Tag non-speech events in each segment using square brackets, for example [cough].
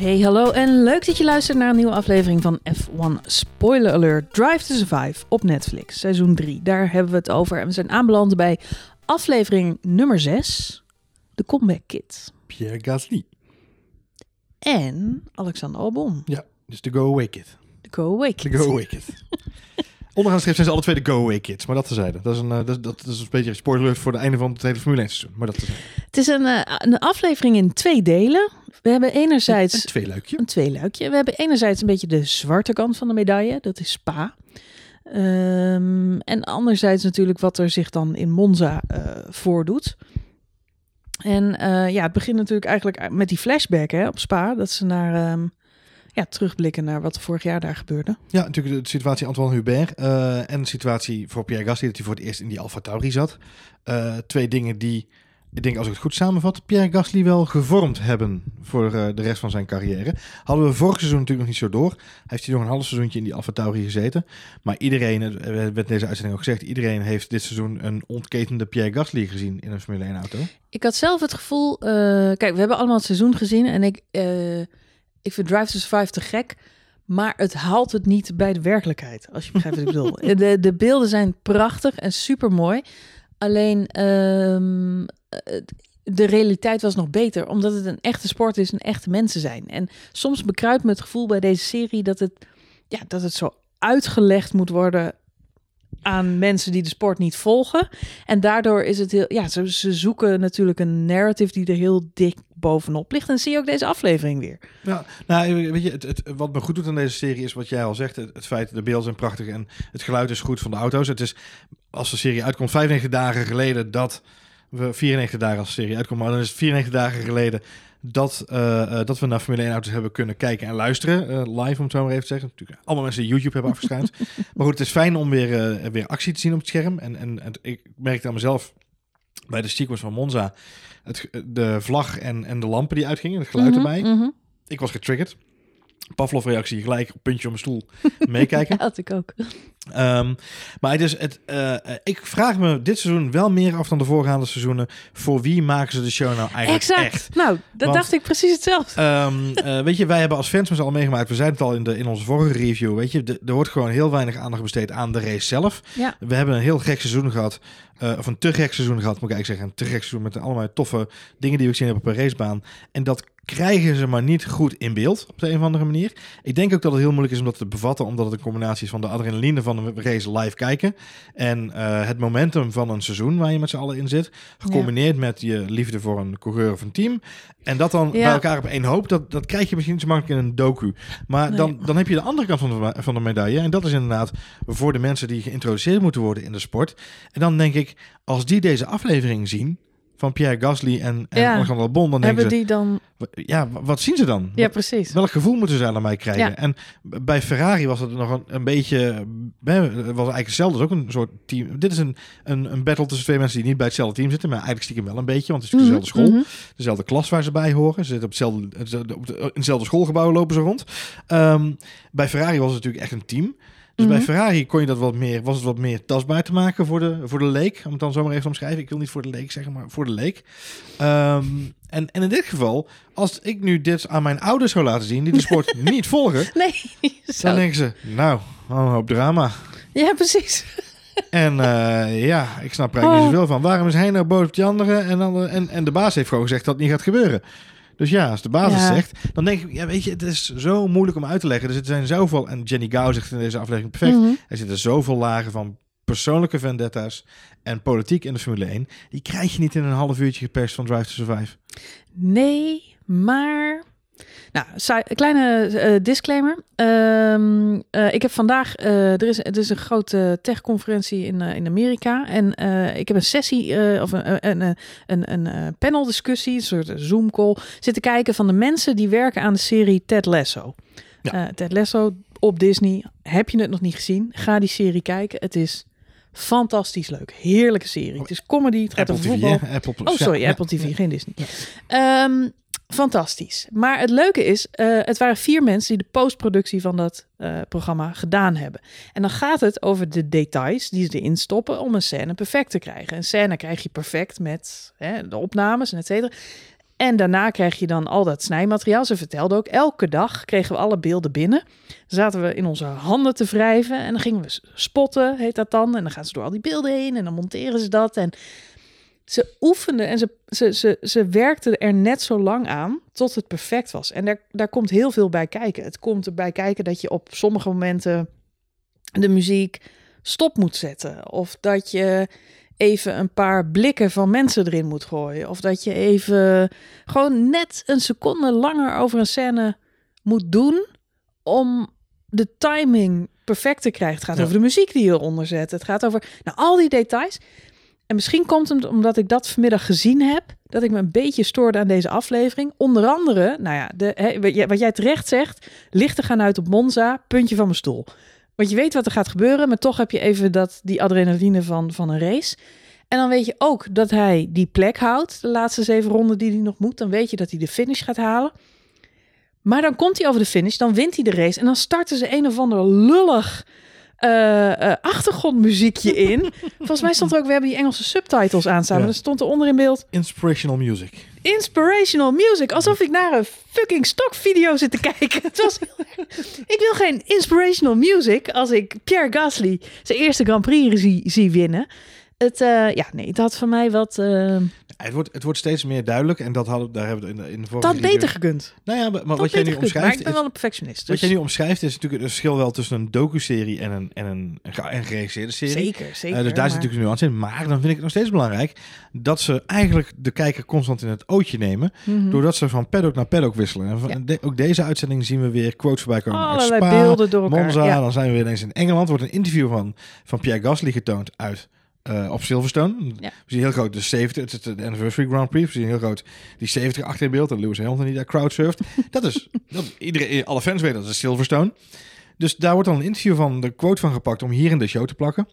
Hey, hallo en leuk dat je luistert naar een nieuwe aflevering van F1 Spoiler Alert Drive to Survive op Netflix, seizoen 3. Daar hebben we het over en we zijn aanbeland bij aflevering nummer 6, de Comeback Kid. Pierre Gasly. En Alexander Albon, Ja, dus de Go Away Kid. de Go Away De Kid. Go Away Kid. [laughs] Onderaan schrift zijn ze alle twee de Go Away Kids, maar dat tezijde. Dat is een, eh, dat, is- dat is een beetje spoiler voor het einde van het hele Formule 1 seizoen. Maar dat tezijde. Het is een, eh, een aflevering in twee delen. We hebben enerzijds Een tweeluikje. een tweeluikje. We hebben enerzijds een beetje de zwarte kant van de medaille, dat is Spa. Ehm, en anderzijds natuurlijk wat er zich dan in Monza eh, voordoet. En ja, het begint natuurlijk eigenlijk met die flashback hè, op Spa. Dat ze naar, ehm, ja, terugblikken naar wat vorig jaar daar gebeurde. Ja, natuurlijk de situatie Antoine Hubert eh, en de situatie voor Pierre Gasly dat hij voor het eerst in die Alfa Tauri zat. Eh, twee dingen die, ik denk als ik het goed samenvat, Pierre Gasly wel gevormd hebben voor eh, de rest van zijn carrière. Hadden we vorig seizoen natuurlijk nog niet zo door. Hij heeft hier nog een half seizoentje in die Alfa Tauri gezeten. Maar iedereen, werd deze uitzending ook gezegd, iedereen heeft dit seizoen een ontketende Pierre Gasly gezien in een Formule 1 auto. Ik had zelf het gevoel, eh, kijk, we hebben allemaal het seizoen gezien en ik, eh, ik vind Drive to Survive te gek, maar het haalt het niet bij de werkelijkheid, als je begrijpt wat ik bedoel. [laughs] De, de beelden zijn prachtig en super mooi, alleen eh, de realiteit was nog beter, omdat het een echte sport is en echte mensen zijn. En soms bekruipt me het gevoel bij deze serie dat het, ja, dat het zo uitgelegd moet worden aan mensen die de sport niet volgen. En daardoor is het heel, ja, ze, ze zoeken natuurlijk een narrative die er heel dik bovenop ligt. En zie je ook deze aflevering weer. Ja, nou, weet je, het, wat me goed doet aan deze serie is wat jij al zegt. Het, het feit de beelden zijn prachtig en het geluid is goed van de auto's. Het is, als de serie uitkomt, 95 dagen geleden dat we 94 dagen als serie uitkomt, maar dan is het 94 dagen geleden dat, eh, eh, dat we naar Formule 1 auto's hebben kunnen kijken en luisteren. eh, live, om het zo maar even te zeggen. Natuurlijk, allemaal mensen die YouTube hebben afgeschuind. [laughs] maar goed, het is fijn om weer, weer actie te zien op het scherm. En, en, en ik merkte aan mezelf bij de sequence van Monza, het, de vlag en, en de lampen die uitgingen, het geluid Mhm, erbij. mhm. Ik was getriggerd. Pavlov-reactie, gelijk op puntje op mijn stoel meekijken. [laughs] Ja, had ik ook. Ehm, maar het is het, eh, ik vraag me dit seizoen wel meer af dan de voorgaande seizoenen. Voor wie maken ze de show nou eigenlijk Exact. echt? Nou, dat Want- dacht ik precies hetzelfde. Ehm, eh, [laughs] weet je, wij hebben als fans allen meegemaakt. We zeiden het al in, de, in onze vorige review. Weet je, de- er wordt gewoon heel weinig aandacht besteed aan de race zelf. Ja. We hebben een heel gek seizoen gehad. eh, of een te gek seizoen gehad, moet ik eigenlijk zeggen. Een te gek seizoen met allemaal toffe dingen die we gezien hebben op een racebaan. En dat krijgen ze maar niet goed in beeld op de een of andere manier. Ik denk ook dat het heel moeilijk is om dat te bevatten, omdat het een combinatie is van de adrenaline van een race live kijken en eh, het momentum van een seizoen waar je met z'n allen in zit, gecombineerd met je liefde voor een coureur of een team. En dat dan Ja. bij elkaar op één hoop, dat, dat krijg je misschien niet zo makkelijk in een docu. Maar Nee. dan, dan heb je de andere kant van de, van de medaille. En dat is inderdaad voor de mensen die geïntroduceerd moeten worden in de sport. En dan denk ik, als die deze aflevering zien van Pierre Gasly en, en Ja. Alexander Albon, dan Hebben ze, die dan... ja, wa- wat zien ze dan? Ja, precies. Welk gevoel moeten ze aan mij krijgen? Ja. En bij Ferrari was het nog een, een beetje. was eigenlijk hetzelfde. Het is ook een soort team. Dit is een, een, een battle tussen twee mensen die niet bij hetzelfde team zitten. Maar eigenlijk stiekem wel een beetje. Want het is Mhm, dezelfde school. mhm. Dezelfde klas waar ze bij horen. Ze zitten op hetzelfde, op hetzelfde schoolgebouw lopen ze rond. Ehm, bij Ferrari was het natuurlijk echt een team. Dus Mhm. bij Ferrari kon je dat wat meer, was het wat meer tastbaar te maken voor de, voor de leek. Om het dan zomaar even te omschrijven. Ik wil niet voor de leek zeggen, maar voor de leek. Ehm, en, en in dit geval, als ik nu dit aan mijn ouders zou laten zien, die de sport [laughs] niet volgen, Nee, dan denken ze, nou, een hoop drama. Ja, precies. En eh, ja, ik snap er eigenlijk niet Oh. zoveel van. Waarom is hij nou boos op die anderen? En, dan, en, en de baas heeft gewoon gezegd dat het niet gaat gebeuren. Dus ja, als de Ja. zegt, dan denk ik, ja, weet je, het is zo moeilijk om uit te leggen. Dus er zijn zoveel, en Jenny Gao zegt in deze aflevering perfect, Mhm. er zitten zoveel lagen van persoonlijke vendetta's en politiek in de Formule 1. Die krijg je niet in een half uurtje geperst van Drive to Survive. Nee, maar. Nou, kleine eh, disclaimer. Ehm, eh, ik heb vandaag. eh, er, is, er is een grote tech-conferentie in, in Amerika. En ik heb een sessie. of een, een, een, een, paneldiscussie. Een soort Zoom-call. Zitten kijken van de mensen die werken aan de serie Ted Lasso. Ja. Ted Lasso op Disney. Heb je het nog niet gezien? Ga die serie kijken. Het is fantastisch leuk. Heerlijke serie. Het is comedy. Het gaat Apple over TV, voetbal. hè? Apple Plus. Oh, sorry, Ja, Apple ja, TV, ja. geen Disney. Ehm, fantastisch. Maar het leuke is, eh, het waren vier mensen die de postproductie van dat eh, programma gedaan hebben. En dan gaat het over de details die ze erin stoppen om een scène perfect te krijgen. Een scène krijg je perfect met hè, de opnames en et cetera. En daarna krijg je dan al dat snijmateriaal. Ze vertelde ook, elke dag kregen we alle beelden binnen. Zaten we in onze handen te wrijven en dan gingen we spotten, heet dat dan. En dan gaan ze door al die beelden heen en dan monteren ze dat. En ze oefenden en ze, ze, ze, ze werkten er net zo lang aan tot het perfect was. En daar, daar komt heel veel bij kijken. Het komt erbij kijken dat je op sommige momenten de muziek stop moet zetten. Of dat je even een paar blikken van mensen erin moet gooien. Of dat je even gewoon net een seconde langer over een scène moet doen om de timing perfect te krijgen. Het gaat Ja. over de muziek die je eronder zet. Het gaat over nou, al die details. En misschien komt het omdat ik dat vanmiddag gezien heb, dat ik me een beetje stoorde aan deze aflevering. Onder andere, nou ja, de, wat jij terecht zegt, lichten gaan uit op Monza, puntje van mijn stoel. Want je weet wat er gaat gebeuren, maar toch heb je even dat, die adrenaline van, van een race. En dan weet je ook dat hij die plek houdt, de laatste zeven ronden die hij nog moet. Dan weet je dat hij de finish gaat halen. Maar dan komt hij over de finish, dan wint hij de race. En dan starten ze een of ander lullig eh, eh, achtergrondmuziekje in. Volgens mij stond er ook, we hebben die Engelse subtitles aanstaan. Ja. Maar er stond er onder in beeld Inspirational music. inspirational music. Alsof ik naar een fucking stokvideo zit te kijken. Het was ik wil geen inspirational music als ik Pierre Gasly zijn eerste Grand Prix zie, zie winnen. Het, eh, ja, nee, het had van mij wat... Het wordt, het wordt steeds meer duidelijk en dat hadden, daar hebben we in de, in de vorige dat beter gekund. Nou ja, maar, maar wat jij nu gekund. Maar omschrijft, ik ben is, wel een perfectionist. wat Dus jij nu omschrijft is natuurlijk het verschil wel tussen een docu-serie en een, en een, een geregisseerde serie. zeker, Eh, zeker. dus daar zit maar- natuurlijk een nuance in. Maar dan vind ik het nog steeds belangrijk dat ze eigenlijk de kijker constant in het ootje nemen. Mhm. Doordat ze van paddock naar paddock wisselen. En van- Ja. de- ook deze uitzending zien we weer quotes voorbij komen uit Allerlei Spa, beelden door elkaar. Monza. ja. Dan zijn we weer ineens in Engeland. Wordt een interview van, van Pierre Gasly getoond uit eh, op Silverstone. Ja. We zien heel groot de 70, het is de anniversary Grand Prix. We zien heel groot die 70 achter in beeld. En Lewis Hamilton die daar crowdsurft. [laughs] dat is, dat, iedereen, alle fans weten dat is Silverstone. Dus daar wordt dan een interview van de quote van gepakt om hier in de show te plakken.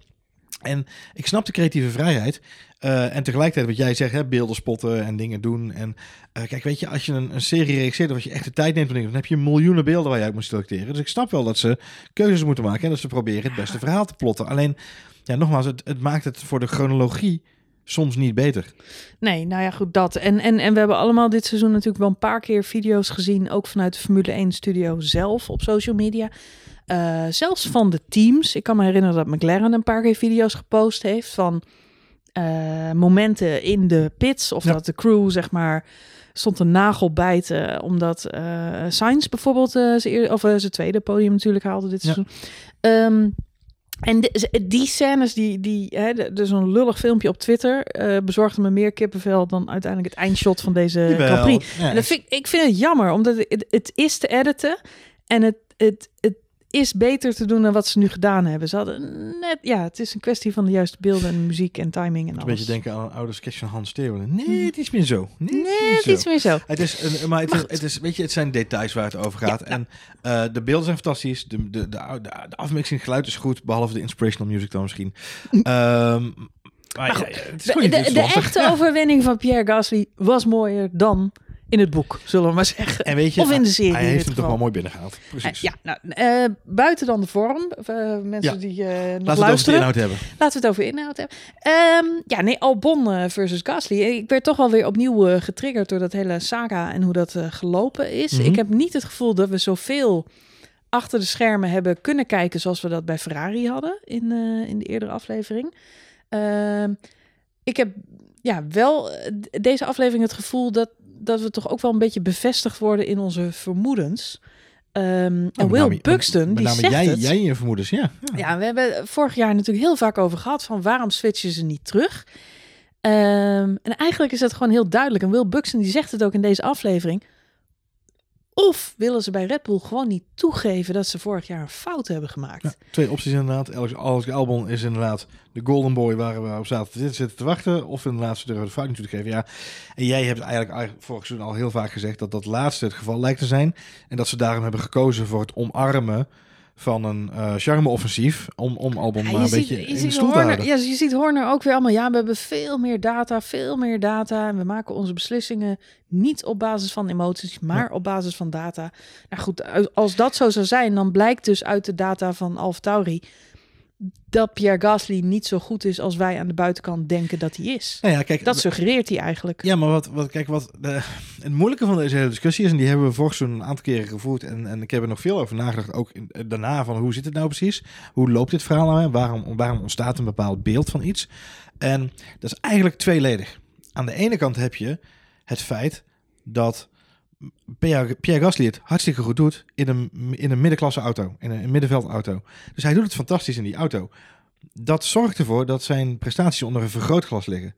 En ik snap de creatieve vrijheid. Eh, en tegelijkertijd wat jij zegt, hè, beelden spotten en dingen doen. En eh, kijk, weet je, als je een, een serie regisseert of als je echt de tijd neemt dan heb je miljoenen beelden waar je uit moet selecteren. Dus ik snap wel dat ze keuzes moeten maken en dat ze proberen het beste verhaal te plotten. Alleen, ja, nogmaals, het, het maakt het voor de chronologie soms niet beter. Nee, nou ja, goed, dat. En, en, en we hebben allemaal dit seizoen natuurlijk wel een paar keer video's gezien, ook vanuit de Formule 1 studio zelf op social media. Eh, zelfs van de teams. Ik kan me herinneren dat McLaren een paar keer video's gepost heeft van eh, momenten in de pits. Of Ja. dat de crew, zeg maar, stond een nagel bijten. Omdat eh Sainz bijvoorbeeld eh, zijn, of, eh, zijn tweede podium natuurlijk haalde dit Ja. seizoen. Ehm, en de- die scènes, die, die, hè, de- zo'n lullig filmpje op Twitter, eh bezorgde me meer kippenvel dan uiteindelijk het eindshot van deze Jawel. Grand Prix. Ja, En dat vind, ik- ik vind het jammer, omdat het, het is te editen en het, het, het is beter te doen dan wat ze nu gedaan hebben. Ze hadden net, ja, het is een kwestie van de juiste beelden en muziek en timing en een alles. beetje denken aan een oude sketch van Hans Steeuwen. Nee, het is meer zo. Nee, het is meer het zo. is meer zo. Het is, een, maar het, het is, weet je, het zijn details waar het over gaat. Ja, En eh, de beelden zijn fantastisch. De, de, de, de, de afmixing, geluid is goed, behalve de inspirational music dan misschien. [laughs] Ehm, maar goed, ja, ja, het is De, de, echte overwinning van Pierre Gasly was mooier dan in het boek, zullen we maar zeggen. En weet je, Of in de serie hij heeft hem toch wel mooi binnengehaald. Precies. Ja, nou, eh, buiten dan de vorm, eh, mensen Ja. die eh nog Laten we het over de luisteren. inhoud hebben. Laten we het over inhoud hebben. Ehm, ja, nee, Albon eh, versus Gasly. Ik werd toch wel weer opnieuw eh, getriggerd door dat hele saga en hoe dat eh, gelopen is. Mhm. Ik heb niet het gevoel dat we zoveel achter de schermen hebben kunnen kijken zoals we dat bij Ferrari hadden in, eh, in de eerdere aflevering. Ehm, ik heb ja, wel eh, deze aflevering het gevoel dat, dat we toch ook wel een beetje bevestigd worden in onze vermoedens. Ehm, en Nou, Will name- Buxton, die zegt jij, het. jij je vermoedens, ja. ja. Ja, we hebben vorig jaar natuurlijk heel vaak over gehad van waarom switchen ze niet terug. Ehm, en eigenlijk is het gewoon heel duidelijk. En Will Buxton die zegt het ook in deze aflevering. Of willen ze bij Red Bull gewoon niet toegeven dat ze vorig jaar een fout hebben gemaakt. Twee opties inderdaad. Alex, Alex Albon is inderdaad de golden boy waar we op zaten te zitten te wachten. Of inderdaad ze durven de fout niet toe te geven. Ja. En jij hebt eigenlijk eigenlijk vorig seizoen al heel vaak gezegd dat dat laatste het geval lijkt te zijn. En dat ze daarom hebben gekozen voor het omarmen van een eh charme-offensief. Om, om Albon Ja, maar je, een ziet, beetje je, in de stoel te Horner, ja, je ziet Horner ook weer allemaal. Ja, we hebben veel meer data, veel meer data. En we maken onze beslissingen niet op basis van emoties, maar op basis van data. Nou goed, als dat zo zou zijn, dan blijkt dus uit de data van Alfa Tauri dat Pierre Gasly niet zo goed is als wij aan de buitenkant denken dat hij is. Nou ja, kijk, Dat suggereert hij eigenlijk. Ja, maar wat, wat kijk, wat de, het moeilijke van deze hele discussie is, en die hebben we vorig een aantal keren gevoerd, en, en ik heb er nog veel over nagedacht, ook in, daarna, van hoe zit het nou precies? Hoe loopt dit verhaal nou? Waarom, waarom ontstaat een bepaald beeld van iets? En dat is eigenlijk tweeledig. Aan de ene kant heb je het feit dat Pierre, Pierre Gasly het hartstikke goed doet in een, in een middenklasse auto, in een, middenveldauto. Dus hij doet het fantastisch in die auto. Dat zorgt ervoor dat zijn prestaties onder een vergrootglas liggen.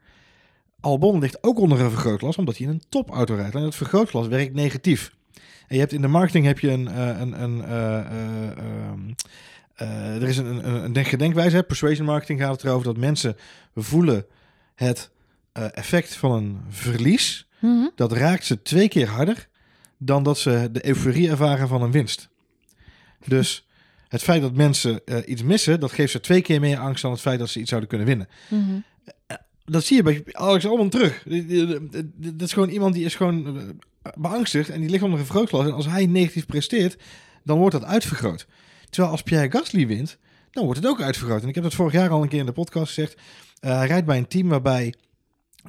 Albon ligt ook onder een vergrootglas, omdat hij in een topauto rijdt. En het vergrootglas werkt negatief. En je hebt in de marketing heb je een, uh, een, een uh, uh, er is een, een, een gedenkwijze. Hè? Persuasion marketing gaat het erover dat mensen voelen het effect van een verlies. Mm -hmm. Dat raakt ze twee keer harder dan dat ze de euforie ervaren van een winst. Dus het feit dat mensen iets missen, dat geeft ze twee keer meer angst dan het feit dat ze iets zouden kunnen winnen. Mm -hmm dat zie je bij Alex allemaal terug. Dat is gewoon iemand die is gewoon beangstigd en die ligt onder een vergrootglas. En als hij negatief presteert, dan wordt dat uitvergroot. Terwijl als Pierre Gasly wint, dan wordt het ook uitvergroot. En ik heb dat vorig jaar al een keer in de podcast gezegd. Uh, hij rijdt bij een team waarbij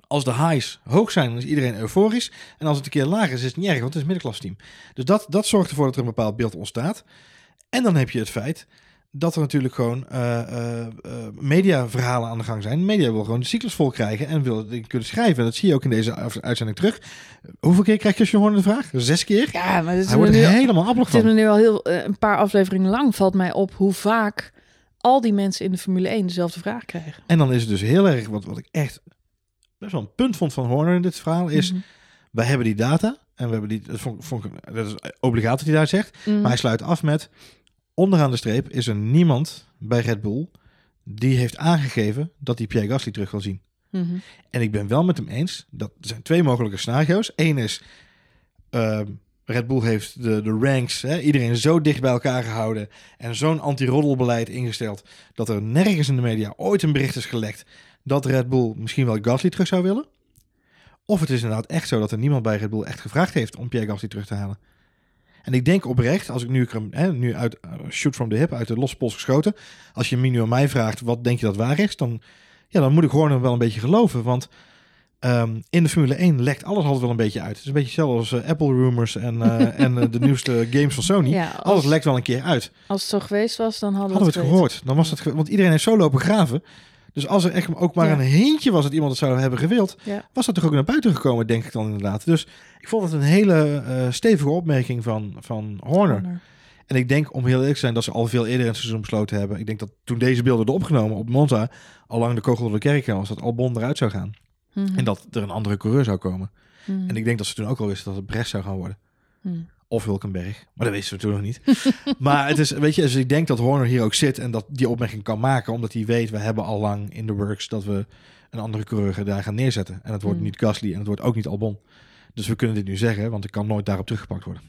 als de highs hoog zijn, dan is iedereen euforisch. En als het een keer lager is, is het niet erg, want het is een middenklasteam. Dus dat, dat zorgt ervoor dat er een bepaald beeld ontstaat. En dan heb je het feit dat er natuurlijk gewoon uh, uh, mediaverhalen aan de gang zijn. Media wil gewoon de cyclus vol krijgen en wil het kunnen schrijven. Dat zie je ook in deze uitzending terug. Hoeveel keer krijg je als je de vraag? Zes keer? Ja, maar het Hij wordt nu, helemaal appelig Het is van. me nu al heel, een paar afleveringen lang valt mij op hoe vaak al die mensen in de Formule 1 dezelfde vraag krijgen. En dan is het dus heel erg, wat, wat ik echt best wel een punt vond van Horner in dit verhaal, is... Mm -hmm. wij hebben die data en we hebben die... Dat, vond, vond, dat is obligaat dat hij daar zegt. Mm -hmm. Maar hij sluit af met... Onderaan de streep is er niemand bij Red Bull die heeft aangegeven dat hij Pierre Gasly terug wil zien. Mm -hmm. En ik ben wel met hem eens dat er zijn twee mogelijke scenario's. Eén is uh, Red Bull heeft de, de ranks, hè, iedereen zo dicht bij elkaar gehouden en zo'n anti-roddelbeleid ingesteld dat er nergens in de media ooit een bericht is gelekt dat Red Bull misschien wel Gasly terug zou willen. Of het is inderdaad echt zo dat er niemand bij Red Bull echt gevraagd heeft om Pierre Gasly terug te halen. En ik denk oprecht, als ik nu, hè, nu uit uh, shoot from the hip, uit de losse pols geschoten. Als je me nu aan mij vraagt, wat denk je dat waar is? Dan, ja, dan moet ik Horner wel een beetje geloven. Want um, in de Formule 1 lekt alles altijd wel een beetje uit. Het is een beetje hetzelfde als uh, Apple rumors en, uh, [laughs] en de nieuwste games van Sony. Ja, als, alles lekt wel een keer uit. Als het zo geweest was, dan hadden, hadden we het, gehoord. Dan was het ge want iedereen heeft zo lopen graven. Dus als er echt ook maar ja. een hintje was dat iemand het zou hebben gewild, ja. was dat toch ook naar buiten gekomen, denk ik dan inderdaad. Dus ik vond het een hele stevige opmerking van, van Horner. Horner. En ik denk, om heel eerlijk te zijn, dat ze al veel eerder in het seizoen besloten hebben. Ik denk dat toen deze beelden werden opgenomen op Monza, al lang de kogel door de kerk was, dat Albon eruit zou gaan. Mm -hmm. En dat er een andere coureur zou komen. Mm -hmm. En ik denk dat ze toen ook al wisten dat het Brecht zou gaan worden. Mm. Of Hulkenberg. Maar dat wisten we toen nog niet. [laughs] maar het is, weet je, dus ik denk dat Horner hier ook zit en dat die opmerking kan maken. Omdat hij weet, we hebben al lang in de works dat we een andere coureur daar gaan neerzetten. En het wordt niet Gasly en het wordt ook niet Albon. Dus we kunnen dit nu zeggen, want ik kan nooit daarop teruggepakt worden.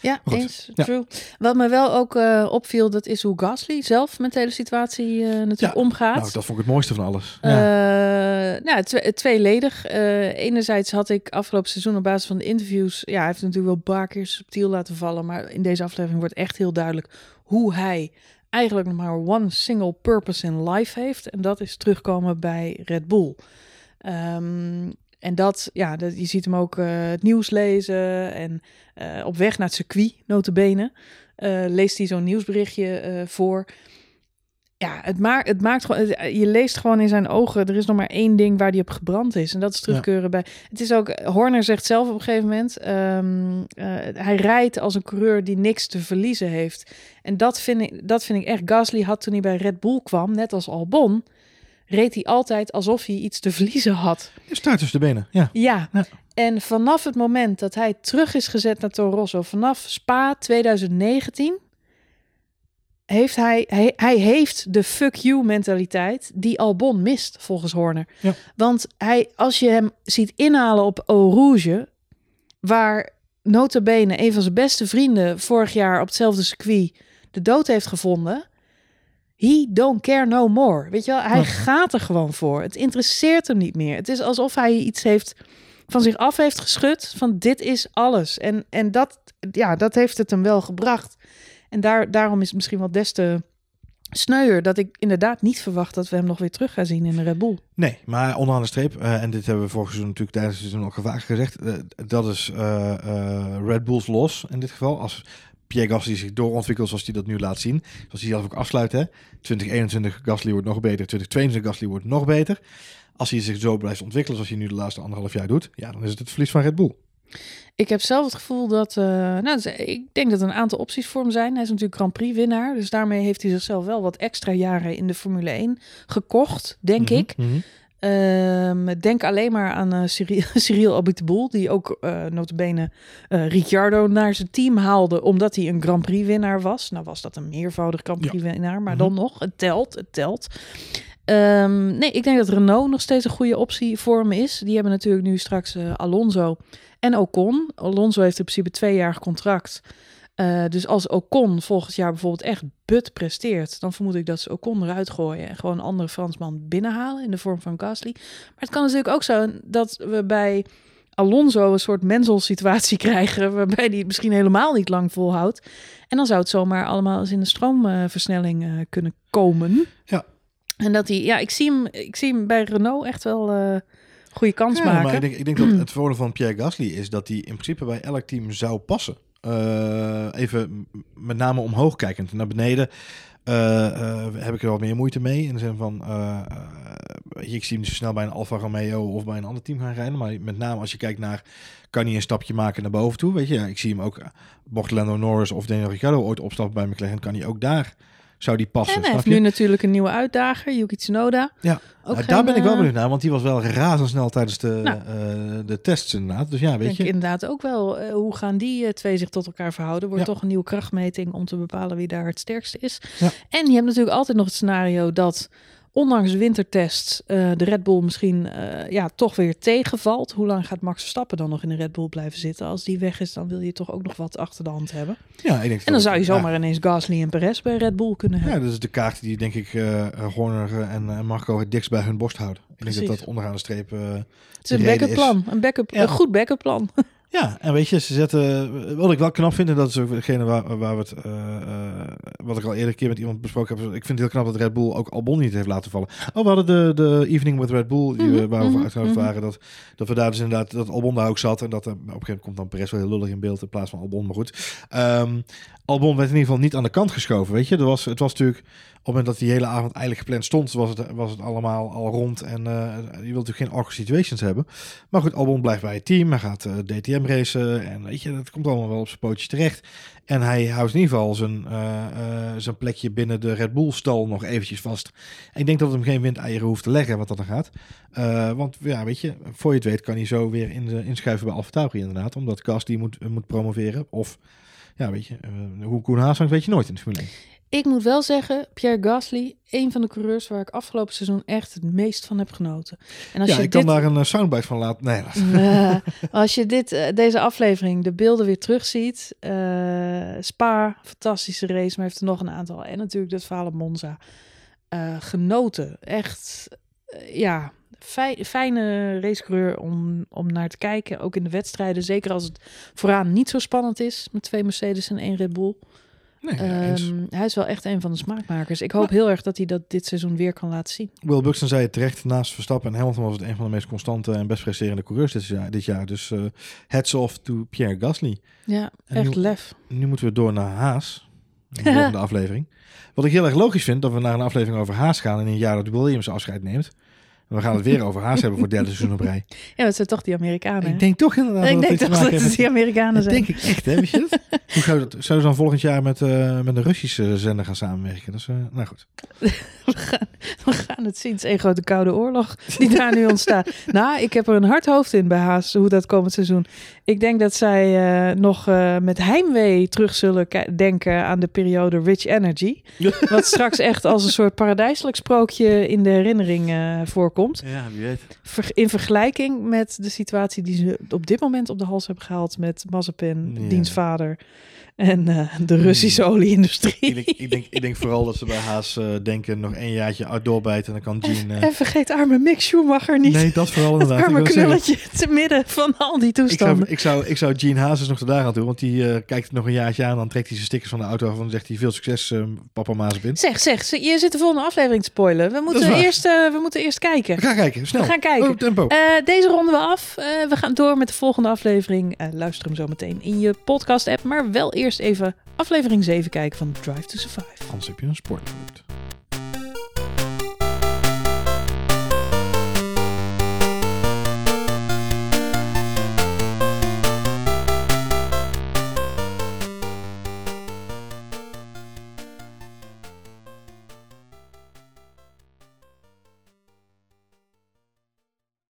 Ja, Goed. eens. Ja. True. Wat me wel ook uh, opviel, dat is hoe Gasly zelf met de hele situatie uh, natuurlijk Ja, omgaat. Nou, dat vond ik het mooiste van alles. Uh, Ja. Nou, twe tweeledig. Uh, enerzijds had ik afgelopen seizoen op basis van de interviews... Ja, hij heeft natuurlijk wel een paar keer subtiel laten vallen... maar in deze aflevering wordt echt heel duidelijk hoe hij eigenlijk nog maar one single purpose in life heeft. En dat is terugkomen bij Red Bull. Um, en dat, ja, dat, je ziet hem ook het nieuws lezen en op weg naar het circuit, notabene, uh, leest hij zo'n nieuwsberichtje voor. Ja, het, maakt het maakt gewoon, je leest gewoon in zijn ogen, er is nog maar één ding waar hij op gebrand is. En dat is terugkeuren ja. bij, het is ook, Horner zegt zelf op een gegeven moment, um, hij rijdt als een coureur die niks te verliezen heeft. En dat vind ik, dat vind ik echt, Gasly had toen hij bij Red Bull kwam, net als Albon, reed hij altijd alsof hij iets te verliezen had. Je staat tussen de benen, ja. ja. Ja. En vanaf het moment dat hij terug is gezet naar Toro Rosso, vanaf Spa 2019, heeft hij, hij, hij heeft de fuck you mentaliteit die Albon mist, volgens Horner. Ja. Want hij, als je hem ziet inhalen op Eau Rouge, waar notabene een van zijn beste vrienden vorig jaar op hetzelfde circuit de dood heeft gevonden He don't care no more. Weet je wel, hij Ja. gaat er gewoon voor. Het interesseert hem niet meer. Het is alsof hij iets heeft van zich af heeft geschud van dit is alles. En, en dat, ja, dat heeft het hem wel gebracht. En daar, daarom is het misschien wel des te sneuier dat ik inderdaad niet verwacht dat we hem nog weer terug gaan zien in de Red Bull. Nee, maar onderaan de streep, eh, en dit hebben we vorig seizoen natuurlijk tijdens het seizoen ook vaak gezegd, eh, dat is eh, Red Bulls los in dit geval. Als Pierre Gasly zich doorontwikkelt zoals hij dat nu laat zien, zoals hij zelf ook afsluit, hè. 2021 Gasly wordt nog beter, 2022 Gasly wordt nog beter. Als hij zich zo blijft ontwikkelen zoals hij nu de laatste anderhalf jaar doet, ja, dan is het het verlies van Red Bull. Ik heb zelf het gevoel dat, eh, nou, dus ik denk dat er een aantal opties voor hem zijn. Hij is natuurlijk Grand Prix winnaar, dus daarmee heeft hij zichzelf wel wat extra jaren in de Formule 1 gekocht, denk Mhm, ik. mhm. Ehm, denk alleen maar aan eh Cyril, [laughs] Cyril Abiteboul, die ook eh notabene eh Ricciardo naar zijn team haalde, omdat hij een Grand Prix winnaar was. Nou was dat een meervoudig Grand Prix winnaar, maar Mhm. dan nog, het telt, het telt. Ehm, nee, ik denk dat Renault nog steeds een goede optie voor hem is. Die hebben natuurlijk nu straks eh, Alonso en Ocon. Alonso heeft in principe twee jaar contract. Eh, dus als Ocon volgend jaar bijvoorbeeld echt but presteert, dan vermoed ik dat ze Ocon eruit gooien en gewoon een andere Fransman binnenhalen in de vorm van Gasly. Maar het kan natuurlijk ook zo dat we bij Alonso een soort menzel-situatie [laughs] krijgen, waarbij hij het misschien helemaal niet lang volhoudt. En dan zou het zomaar allemaal eens in de stroomversnelling eh, kunnen komen. Ja. En dat hij, ja, ik zie hem, ik zie hem bij Renault echt wel eh goede kans Ja, maken. maar ik denk, ik denk dat [clears throat] het voordeel van Pierre Gasly is dat hij in principe bij elk team zou passen. Eh, even met name omhoog kijkend. Naar beneden eh, eh, heb ik er wat meer moeite mee. In de zin van, eh, ik zie hem zo snel bij een Alfa Romeo of bij een ander team gaan rijden. Maar met name als je kijkt naar, kan hij een stapje maken naar boven toe? Weet je, ja, ik zie hem ook, mocht Lando Norris of Daniel Ricciardo ooit opstappen bij McLaren, kan hij ook daar, zou die passen. en hij heeft je? nu natuurlijk een nieuwe uitdager, Yuki Tsunoda. Ja, Nou, daar ben ik wel eh, benieuwd naar, want die was wel razendsnel tijdens de, Nou. eh, de tests inderdaad. Dus ja, Ik weet denk je. inderdaad ook wel, eh, hoe gaan die twee zich tot elkaar verhouden? Wordt Ja. toch een nieuwe krachtmeting om te bepalen wie daar het sterkste is. Ja. En je hebt natuurlijk altijd nog het scenario dat, ondanks wintertests, eh, de Red Bull misschien eh, ja, toch weer tegenvalt. Hoe lang gaat Max Verstappen dan nog in de Red Bull blijven zitten? Als die weg is, dan wil je toch ook nog wat achter de hand hebben. Ja, ik denk En dan zou je ja, zomaar ineens Gasly en Perez bij Red Bull kunnen Ja, hebben. dat is de kaart die denk ik eh Horner en Marco het dichtst bij hun borst houden. Ik denk dat dat onderaan de streep... het is een backup plan. Een, backup, Ja. een goed backup plan. [laughs] ja, en weet je, ze zetten... Wat ik wel knap vind, en dat is ook degene waar, waar we het... eh, eh, wat ik al eerder een keer met iemand besproken heb. Ik vind het heel knap dat Red Bull ook Albon niet heeft laten vallen. Oh, we hadden de, de evening with Red Bull, die Mhm, waar we voor mhm, uitgenodigd mhm. waren. Dat, dat we daar dus inderdaad, dat Albon daar ook zat. En dat er, op een gegeven moment komt dan Perez wel heel lullig in beeld in plaats van Albon. Maar goed. Ehm, Albon werd in ieder geval niet aan de kant geschoven, weet je. Er was, het was natuurlijk, op het moment dat die hele avond eigenlijk gepland stond, was het, was het allemaal al rond. En eh, je wilt natuurlijk geen awkward situations hebben. Maar goed, Albon blijft bij het team. Hij gaat eh, DTM racen. En weet je, dat komt allemaal wel op zijn pootjes terecht. En hij houdt in ieder geval zijn, eh, zijn plekje binnen de Red Bull stal nog eventjes vast. Ik denk dat het hem geen windeieren hoeft te leggen wat dat dan gaat. Want ja, weet je, voor je het weet kan hij zo weer in inschuiven bij AlphaTauri inderdaad. Omdat Gasly moet, moet promoveren. Of, ja weet je, hoe Koen Haas weet je nooit in de Formule 1. Ik moet wel zeggen, Pierre Gasly, een van de coureurs waar ik afgelopen seizoen echt het meest van heb genoten. En als Ja, je ik kan daar een eh, soundbite van laten. Nee, dat- [laughs] als je dit, eh, deze aflevering, de beelden weer terugziet. eh Spa, fantastische race, maar heeft er nog een aantal. En natuurlijk dat verhaal Monza. Genoten. Echt, ja, fij- fijne racecoureur om, om naar te kijken. Ook in de wedstrijden, zeker als het vooraan niet zo spannend is. Met twee Mercedes en één Red Bull. Nee. Ehm, hij is wel echt een van de smaakmakers. Ik hoop heel erg dat hij dat dit seizoen weer kan laten zien. Will Buxton zei het terecht. Naast Verstappen en Hamilton was het een van de meest constante en best presterende coureurs dit jaar. Dit jaar. Dus eh heads off to Pierre Gasly. Ja, En echt nu- lef. Nu moeten we door naar Haas. In de [laughs] volgende aflevering. Wat ik heel erg logisch vind, dat we naar een aflevering over Haas gaan in een jaar dat Williams afscheid neemt. We gaan het weer over Haas hebben voor derde seizoen op rij. [laughs] Ja, het zijn toch die Amerikanen. hè? Ik denk toch inderdaad ik dat denk het toch dat het die Amerikanen zijn. Dat denk ik echt, hè? Weet je dat? [laughs] Hoe zou dat, ze dan volgend jaar met, eh, met een Russische zender gaan samenwerken? Dat is, eh, nou goed. [laughs] We gaan, we gaan het zien. Het is één grote koude oorlog die daar nu ontstaat. Nou, ik heb er een hard hoofd in bij Haas, hoe dat komend seizoen. Ik denk dat zij eh, nog met heimwee terug zullen denken aan de periode Rich Energy. Wat straks echt als een soort paradijselijk sprookje in de herinnering eh, voorkomt. Ja, wie weet. In vergelijking met de situatie die ze op dit moment op de hals hebben gehaald met Mazepin, Ja. diens vader. En eh, de Russische olieindustrie. Ik denk, ik, denk, ik denk vooral dat ze bij Haas eh, denken nog één jaartje uit doorbijten en dan kan Jean... eh, En vergeet arme Mick Schumacher niet. nee, dat vooral inderdaad. Ik arme knulletje te midden van al die Ik zou, toestanden. ik, zou, ik zou Gene Hazes nog daar aan toe, want die kijkt nog een jaartje aan. Dan trekt hij zijn stickers van de auto af en dan zegt hij veel succes, papa Mazepin. Zeg, zeg, ze- je zit de volgende aflevering te spoilen. We moeten, eerst, we moeten eerst kijken. We gaan kijken, snel. We gaan kijken. Oh, tempo. Deze ronden we af. We gaan door met de volgende aflevering. Luister hem zo meteen in je podcast app. Maar wel eerst even aflevering 7 kijken van Drive to Survive. Anders heb je een sportfood.